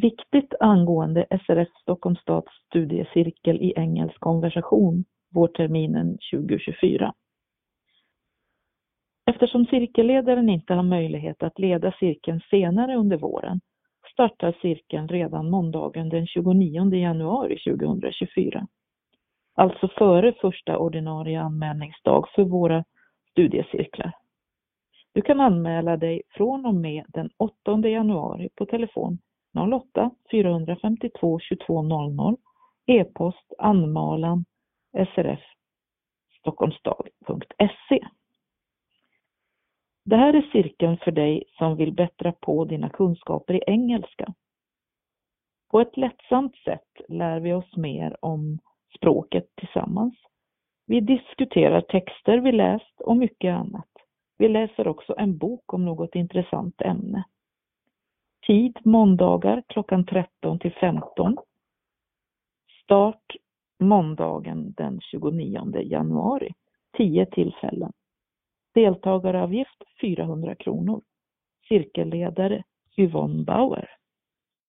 Viktigt angående SRF Stockholms stads studiecirkel i engelsk konversation vårterminen 2024. Eftersom cirkelledaren inte har möjlighet att leda cirkeln senare under våren startar cirkeln redan måndagen den 29 januari 2024. Alltså före första ordinarie anmälningsdag för våra studiecirklar. Du kan anmäla dig från och med den 8 januari på telefon 08 452 2200 e-post anmalan srf.stockholmsstad.se Det här är cirkeln för dig som vill bättra på dina kunskaper i engelska. På ett lättsamt sätt lär vi oss mer om språket tillsammans. Vi diskuterar texter vi läst och mycket annat. Vi läser också en bok om något intressant ämne. Tid måndagar klockan 13 till 15. Start måndagen den 29 januari. 10 tillfällen. Deltagaravgift 400 kronor. Cirkelledare Yvonne Bauer.